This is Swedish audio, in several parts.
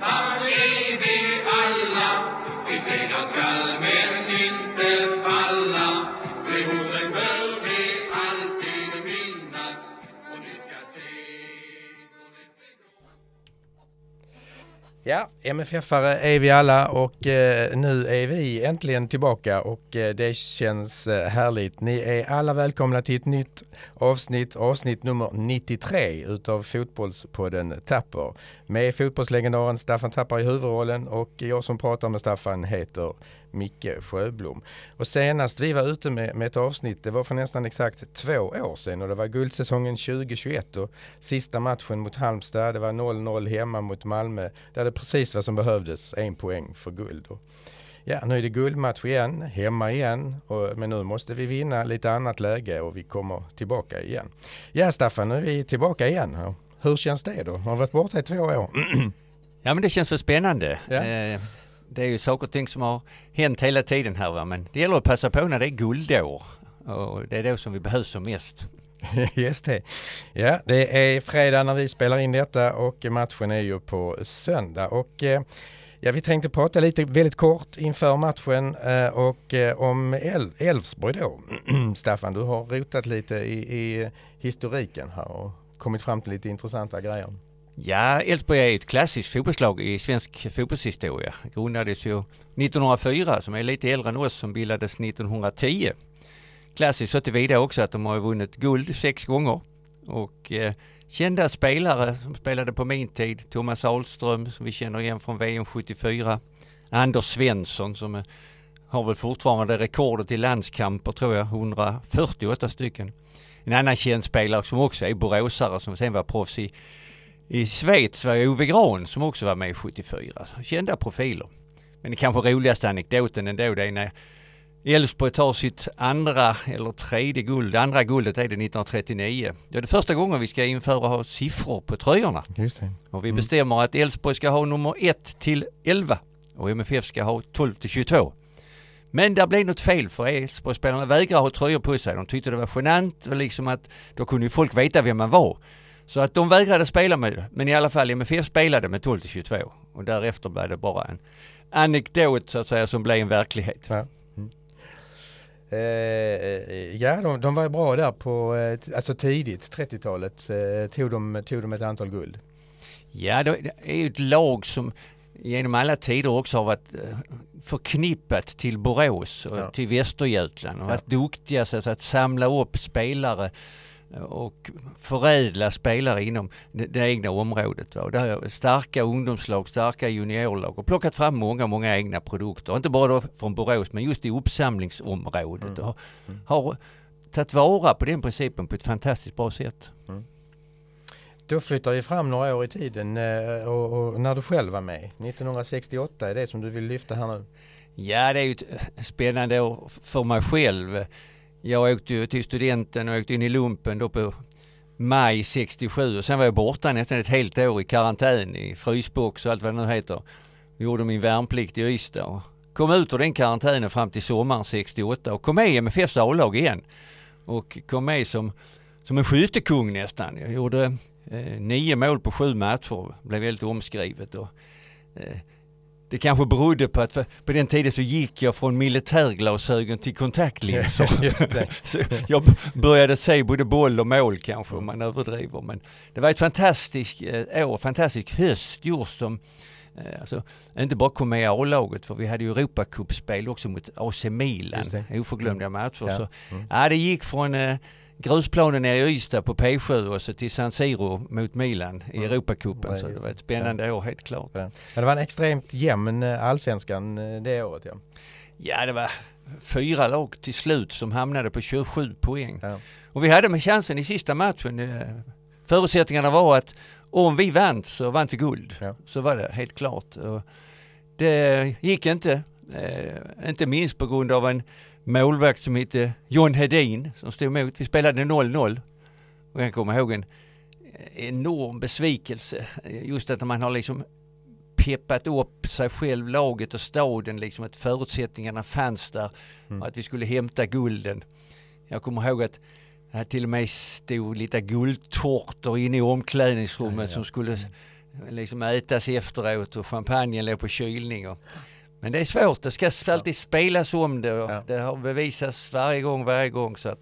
Habibi Allah, vi alla. Vi segrar skall MFF-are är vi alla och eh, nu är vi äntligen tillbaka och eh, det känns eh, härligt. Ni är alla välkomna till ett nytt avsnitt, avsnitt nummer 93 utav Fotbollspodden Tapper. Med fotbollslegendaren Staffan Tapper i huvudrollen och jag som pratar med Staffan heter Micke Sjöblom. Och senast vi var ute med, med ett avsnitt, det var för nästan exakt två år sedan och det var guldsäsongen 2021 och sista matchen mot Halmstad, det var 0-0 hemma mot Malmö. Det hade precis vad som behövdes, en poäng för guld. Och ja, nu är det guldmatch igen, hemma igen, och, men nu måste vi vinna lite annat läge och vi kommer tillbaka igen. Ja Staffan, nu är vi tillbaka igen. Hur känns det då? Har varit borta i två år. Ja men det känns så spännande. Ja. Eh, det är ju saker och ting som har hänt hela tiden här va, men det gäller att passa på när det är guldår. Och det är då som vi behövs som mest. Just det. Ja, det är fredag när vi spelar in detta och matchen är ju på söndag. Och eh, ja, vi tänkte prata lite väldigt kort inför matchen eh, och eh, om Elfsborg då. Staffan, du har rotat lite i, i historiken här och kommit fram till lite intressanta grejer. Ja, Elfsborg är ett klassiskt fotbollslag i svensk fotbollshistoria. Grundades ju 1904 som är lite äldre än oss som bildades 1910. Klassiskt så tillvida också att de har vunnit guld sex gånger. Och eh, kända spelare som spelade på min tid, Thomas Ahlström som vi känner igen från VM 74. Anders Svensson som eh, har väl fortfarande rekordet i landskamper tror jag, 148 stycken. En annan känd spelare som också är boråsare som sen var proffs i i Schweiz var Ove Grahn som också var med i 74. Kända profiler. Men det kanske roligaste anekdoten ändå det är när Elfsborg tar sitt andra eller tredje guld. Andra guldet är det 1939. Det är det första gången vi ska införa ha siffror på tröjorna. Just det. Och vi Mm. bestämmer att Elfsborg ska ha nummer 1 till 11 och MFF ska ha 12 till 22. Men det blev något fel för Elfsborgsspelarna vägrade ha tröjor på sig. De tyckte det var genant och liksom att då kunde ju folk veta vem man var. Så att de vägrade spela med det. Men i alla fall MFF spelade med 12 till 22 och därefter blev det bara en anekdot så att säga som blev en verklighet. Ja. Mm. Eh, ja, de, de var ju bra där på, eh, alltså tidigt, 30-talet, eh, tog, de, tog de ett antal guld. Ja, det är ju ett lag som genom alla tider också har varit eh, förknippat till Borås och Ja. till Västergötland och Ja. varit duktiga så att, att samla upp spelare och förädla spelare inom det, egna området. Va? Och där starka ungdomslag, starka juniorlag och plockat fram många, många egna produkter. Inte bara då från Borås men just i uppsamlingsområdet. Mm. Och har tagit vara på den principen på ett fantastiskt bra sätt. Då flyttar vi fram några år i tiden eh, och, och när du själv var med. 1968 är det som du vill lyfta här nu. Ja, det är ju ett spännande år för mig själv. Jag åkte ju till studenten och åkte in i lumpen då på maj 67 och sen var jag borta nästan ett helt år i karantän i frysbox och allt vad det nu heter. Gjorde min värnplikt i Ystad och kom ut ur den karantänen fram till sommaren 68 och kom med i MFFs A-lag igen. Och kom med som, som en skyttekung nästan. Jag gjorde eh, nio mål på sju matcher, blev väldigt omskrivet. Och, eh, det kanske berodde på att på den tiden så gick jag från militärglasögon till kontaktlinser. Så jag började se både boll och mål kanske om man överdriver. Men det var ett fantastiskt eh, år, fantastisk höst just som eh, Alltså, inte bara kom med i A-laget för vi hade ju Europacupspel också mot AC Milan. Oförglömliga matcher. Ja. Så, Mm. ja, det gick från eh, grusplanen nere i Ystad på P7 och så till San Siro mot Milan i Mm. Europacupen. Ja, Så det var ett spännande år helt klart. Ja. Men det var en extremt jämn eh, allsvenskan eh, det året ja. Ja, det var fyra lag till slut som hamnade på 27 poäng. ja. Och vi hade med chansen i sista matchen. eh, Förutsättningarna var att om vi vann så vann vi guld. Ja. Så var det helt klart. Och det gick inte. Eh, inte minst på grund av en målvakt som hette John Hedin som stod emot. Vi spelade 0-0. Och jag kommer ihåg en enorm besvikelse. Just att man har liksom peppat upp sig själv, laget och staden, liksom att förutsättningarna fanns där Mm. och att vi skulle hämta gulden. Jag kommer ihåg att det till och med stod lite guldtårtor inne i omklädningsrummet Ja, ja. som skulle liksom ätas efteråt och champagnen låg på kylning. Och, men det är svårt, det ska alltid spelas om det och Ja. det har bevisats varje gång, varje gång. Så att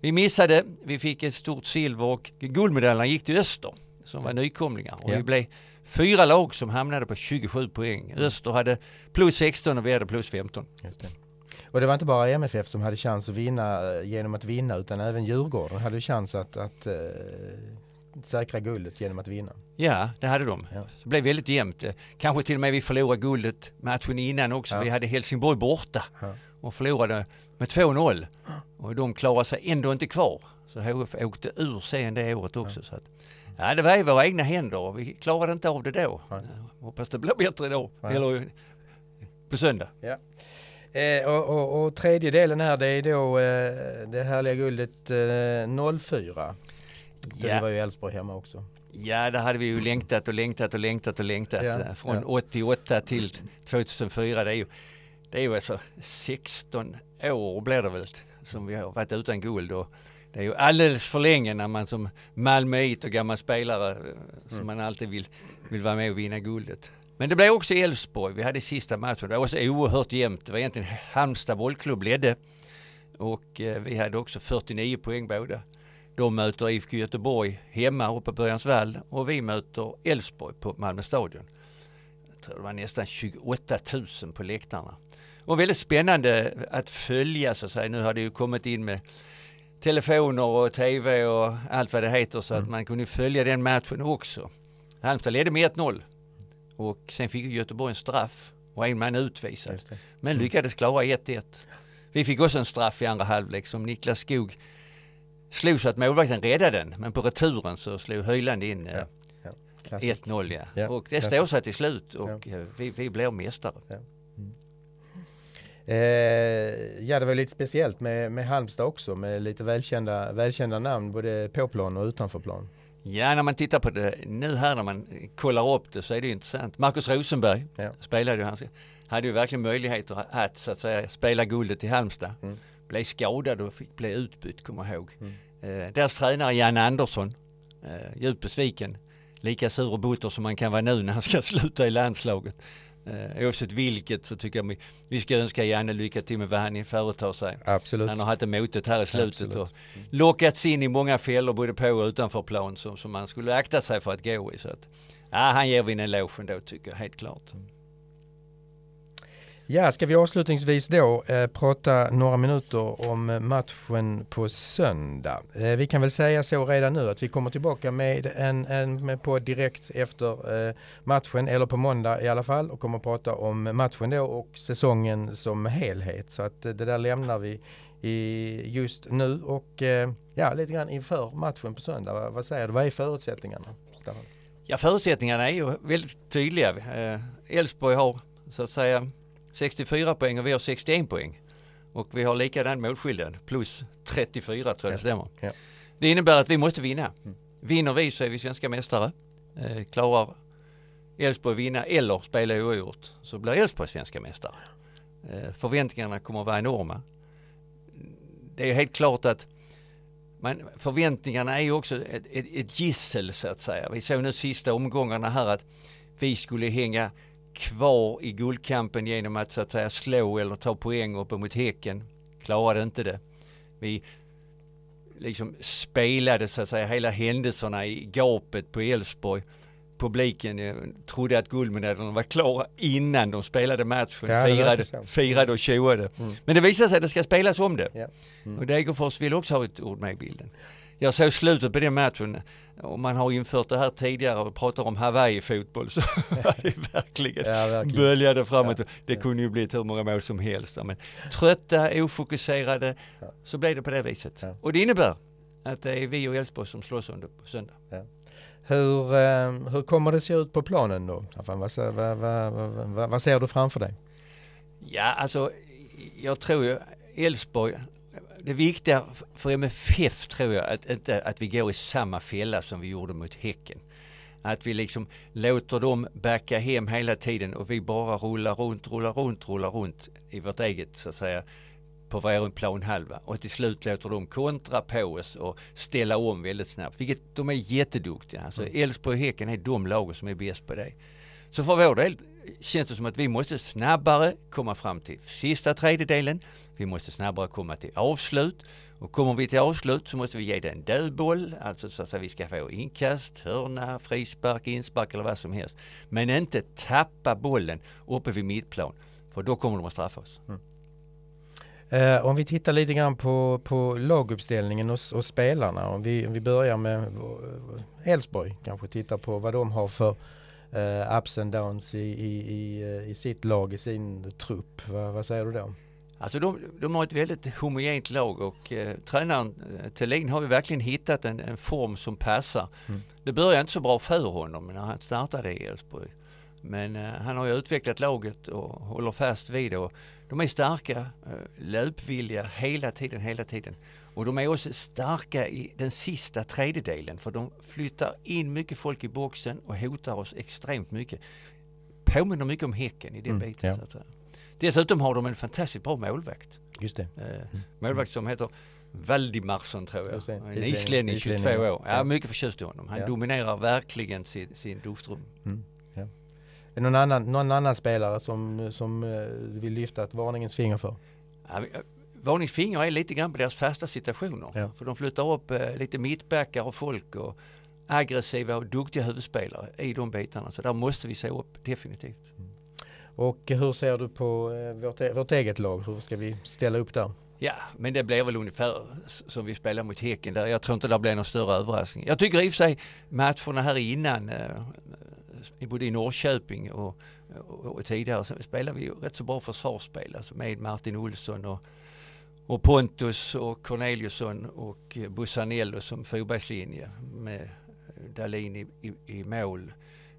vi missade, vi fick ett stort silver och guldmedaljerna gick till Öster som var nykomlingar. Och Ja. vi blev fyra lag som hamnade på 27 poäng. Öster hade plus 16 och vi hade plus 15. Just det. Och det var inte bara MFF som hade chans att vinna eh, genom att vinna utan även Djurgården hade chans att, att eh, säkra guldet genom att vinna. Ja, det hade de. Ja. Det blev väldigt jämnt. Kanske till och med vi förlorade guldet matchen innan också. Ja. Vi hade Helsingborg borta Ja. och förlorade med 2-0. Och de klarade sig ändå inte kvar. Så HF åkte ur sen det året också. Så att, ja, det var i våra egna händer och vi klarade inte av det då. Hoppas det blir bättre. Nej. Eller på söndag. Eh, och, och, och tredje delen här det är då eh, det härliga guldet eh, 04. Det Ja. var ju Elfsborg hemma också. Ja, det hade vi ju längtat och längtat och längtat och längtat. Eh, Från ja. 88 till 2004. Det är ju, det är ju alltså 16 år blir det väl som vi har varit utan guld. Och det är ju alldeles för länge när man som Malmöit och gammal spelare eh, som Mm. man alltid vill, vill vara med och vinna guldet. Men det blev också Elfsborg. Vi hade sista matchen. Det var också oerhört jämnt. Det var egentligen Halmstad bollklubb ledde. Och eh, vi hade också 49 poäng båda. De möter IFK Göteborg hemma uppe på Börjansvall och vi möter Elfsborg på Malmö stadion. Jag tror det var nästan 28 000 på läktarna. Och väldigt spännande att följa så att säga. Nu har det ju kommit in med telefoner och tv och allt vad det heter så att Mm. man kunde följa den matchen också. Halmstad ledde med 1-0 och sen fick Göteborg en straff och en man utvisad. Men Mm. lyckades klara 1-1. Vi fick också en straff i andra halvlek som Niklas Skog slog så att målvakten räddade den. Men på returen så slog Höjland in eh, Ja. Klassiskt. 1-0 ja. Ja, Och det står sig till slut och eh, vi, vi blir mästare. Eh, ja det var lite speciellt med, med Halmstad också med lite välkända, välkända namn både på plan och utanför plan. Ja, när man tittar på det nu här när man kollar upp det så är det intressant. Marcus Rosenberg Ja. spelade ju, han hade ju verkligen möjligheter att så att säga spela guldet i Halmstad. Mm. Blev skadad och fick bli utbytt, kommer jag ihåg. Mm. Eh, deras tränare Janne Andersson, eh, djupt besviken. Lika sur och butter som man kan vara nu när han ska sluta i landslaget. Eh, oavsett vilket så tycker jag vi, vi ska önska Janne lycka till med vad han företar sig. Absolut. Han har haft motet här i slutet Absolut. och lockats in i många fällor både på och utanför plan som, som man skulle akta sig för att gå i. Så att, ja, han ger vi en eloge ändå tycker jag, helt klart. Ja, ska vi avslutningsvis då eh, prata några minuter om eh, matchen på söndag. Eh, vi kan väl säga så redan nu att vi kommer tillbaka med en, en med på direkt efter eh, matchen eller på måndag i alla fall och kommer prata om matchen då och säsongen som helhet. Så att eh, det där lämnar vi i just nu och eh, ja, lite grann inför matchen på söndag. Vad, vad säger du? Vad är förutsättningarna? Ja, förutsättningarna är ju väldigt tydliga. Eh, Elfsborg har så att säga 64 poäng och vi har 61 poäng. Och vi har likadan målskillnad, plus 34 tror jag det stämmer. Ja. Det innebär att vi måste vinna. Mm. Vinner vi så är vi svenska mästare. Eh, klarar Elfsborg vinna eller spela oavgjort så blir Elfsborg svenska mästare. Eh, förväntningarna kommer att vara enorma. Det är helt klart att men förväntningarna är ju också ett, ett, ett gissel så att säga. Vi såg nu sista omgångarna här att vi skulle hänga kvar i guldkampen genom att så att säga slå eller ta poäng uppe mot Häcken. Klarade inte det. Vi liksom spelade så att säga hela händelserna i gapet på Elfsborg. Publiken eh, trodde att guldmedaljerna var klara innan de spelade matchen. Ja, firade, firade och tjoade. Mm. Men det visade sig att det ska spelas om det. Ja. Mm. Och Degerfors vill också ha ett ord med i bilden. Jag såg slutet på den matchen och man har infört det här tidigare och pratar om Hawaii-fotboll så var det verkligen Ja, verkligen. böljade framåt. Ja, Det kunde ju blivit hur många mål som helst. Men trötta, ofokuserade, Ja. så blev det på det viset. Ja. Och det innebär att det är vi och Elfsborg som slåss under på söndag. Hur, eh, hur kommer det se ut på planen då? Vad, vad, vad, vad ser du framför dig? Ja, alltså jag tror ju Elfsborg, det viktiga för MFF tror jag att, inte, att vi går i samma fälla som vi gjorde mot Häcken. Att vi liksom låter dem backa hem hela tiden och vi bara rullar runt, rullar runt, rullar runt i vårt eget så att säga på vår planhalva och till slut låter de kontra på oss och ställa om väldigt snabbt. Vilket de är jätteduktiga. Alltså Elfsborg och Häcken är de lagen som är bäst på det. Så för vår del känns det som att vi måste snabbare komma fram till sista tredjedelen. Vi måste snabbare komma till avslut. Och kommer vi till avslut så måste vi ge det en dödboll, alltså så att vi ska få inkast, hörna, frispark, inspark eller vad som helst. Men inte tappa bollen uppe vid mittplan, för då kommer de att straffa oss. Mm. Eh, om vi tittar lite grann på, på laguppställningen och, och spelarna. Om vi, om vi börjar med Elfsborg, kanske tittar på vad de har för eh, ups and downs i, i, i, i sitt lag, i sin trupp. Va, vad säger du då? Alltså de, de har ett väldigt homogent lag och eh, tränaren eh, Thelin har ju verkligen hittat en, en form som passar. Mm. Det började inte så bra för honom när han startade i Elfsborg. Men eh, han har ju utvecklat laget och håller fast vid det. Och de är starka, eh, löpvilliga hela tiden, hela tiden. Och de är också starka i den sista tredjedelen för de flyttar in mycket folk i boxen och hotar oss extremt mycket. Påminner mycket om Häcken i den mm, biten. Ja. Så att säga. Dessutom har de en fantastiskt bra målvakt. Just det. Eh, mm. Målvakt som heter Valdimarsson tror jag. En islänning, 22 år. Ja, mycket förtjust i honom. Han ja. dominerar verkligen sin, sin luftrum. Mm. Är någon annan, någon annan spelare som, som uh, vill lyfta ett varningens finger för? Ja, eh, varningens finger är lite grann på deras fasta situationer. Ja. För de flyttar upp uh, lite mittbackar och folk och aggressiva och duktiga huvudspelare i de bitarna. Så där måste vi se upp definitivt. Mm. Och hur ser du på eh, vårt, e-, vårt eget lag? Hur ska vi ställa upp där? Ja, men det blir väl ungefär som vi spelar mot Häcken där. Jag tror inte det blir någon större överraskning. Jag tycker i och för sig matcherna här innan, eh, både i Norrköping och, och, och tidigare, så spelar vi rätt så bra försvarsspel. Alltså med Martin Olsson och, och Pontus och Corneliusson och Bussanello som fyrbergslinje med Dahlin i, i, i mål.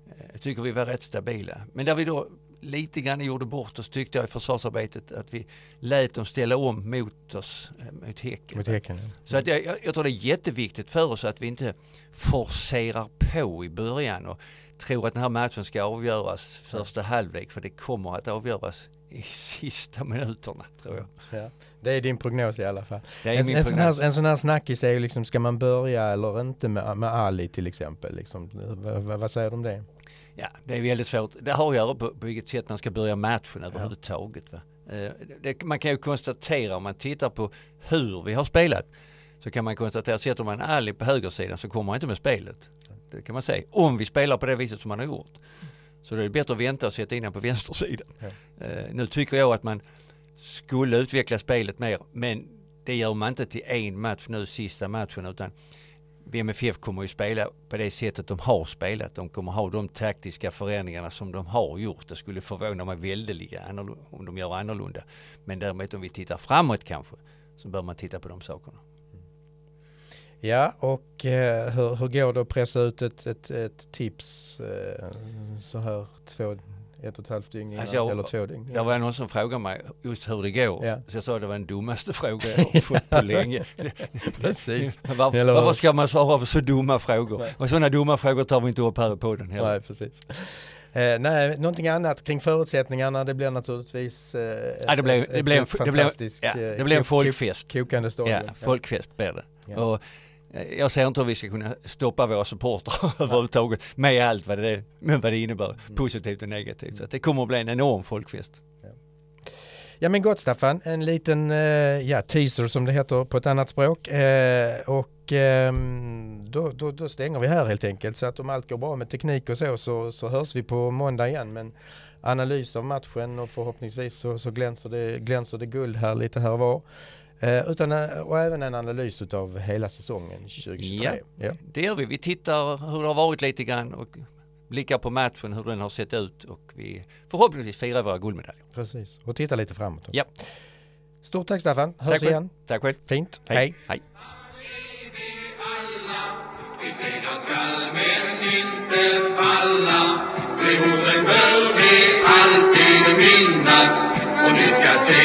Eh, jag tycker vi var rätt stabila. Men där vi då lite grann gjorde bort oss tyckte jag i försvarsarbetet att vi lät dem ställa om mot oss, eh, mot Häcken. Mot häcken ja. Så att jag, jag, tror det är jätteviktigt för oss att vi inte forcerar på i början och tror att den här matchen ska avgöras första halvlek för det kommer att avgöras i sista minuterna tror jag. Ja. Det är din prognos i alla fall. en, en, prognos. Sån här, en sån här snackis är ju liksom, ska man börja eller inte med, med Ali till exempel? Liksom, vad, vad säger du om det? Ja, det är väldigt svårt. Det har att göra på, på vilket sätt man ska börja matchen överhuvudtaget. Va? Eh, det, man kan ju konstatera om man tittar på hur vi har spelat så kan man konstatera att sätter man Ali på högersidan så kommer han inte med spelet. Det kan man säga. Om vi spelar på det viset som man har gjort. Så då är det bättre att vänta och sätta in honom på vänstersidan. Ja. Uh, nu tycker jag att man skulle utveckla spelet mer men det gör man inte till en match nu, sista matchen utan BMFF kommer ju spela på det sättet de har spelat. De kommer ha de taktiska förändringarna som de har gjort. Det skulle förvåna mig väldigt om de gör annorlunda. Men däremot om vi tittar framåt kanske så bör man titta på de sakerna. Ja, och eh, hur, hur går det att pressa ut ett, ett, ett tips eh, så här två ett och ett halvt dygn innan, alltså jag, eller två dygn. Det var någon som frågade mig just hur det går. Ja. Så jag sa att det var den dummaste frågan jag fått på länge. precis. Var, varför ska man svara på så dumma frågor? Nej. Och sådana dumma frågor tar vi inte upp här i podden heller. Nej, precis. Eh, nej, någonting annat kring förutsättningarna, det blir naturligtvis eh, ja, det blev, ett, det blev, ett det blev, ja, det blev en folkfest. Kokande stadion. Ja, folkfest blev det. Ja. Och Eh, jag ser inte hur vi ska kunna stoppa våra supportrar överhuvudtaget med allt vad det, med vad det innebär, mm. positivt och negativt. Så det kommer att bli en enorm folkfest. Ja men gott Staffan, en liten eh, ja, teaser som det heter på ett annat språk. Eh, och eh, då, då, då, stänger vi här helt enkelt. Så att om allt går bra med teknik och så, så, så hörs vi på måndag igen. Men analys av matchen och förhoppningsvis så, så glänser, det, glänser det guld här lite här och var. Eh, utan, eh, och även en analys av hela säsongen 2023. Ja, ja, det gör vi. Vi tittar hur det har varit lite grann och blickar på matchen, hur den har sett ut och vi förhoppningsvis firar våra guldmedaljer. Precis, och tittar lite framåt. Ja. Stort tack Staffan, hörs tack igen. Tack själv. Fint, hej. hej. hej. Vi segrar skall men inte falla. De orden bör vi alltid minnas och ni ska se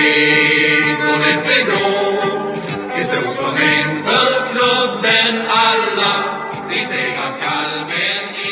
hur lätt det går. Vi står som en för klubben alla, vi segrar skall men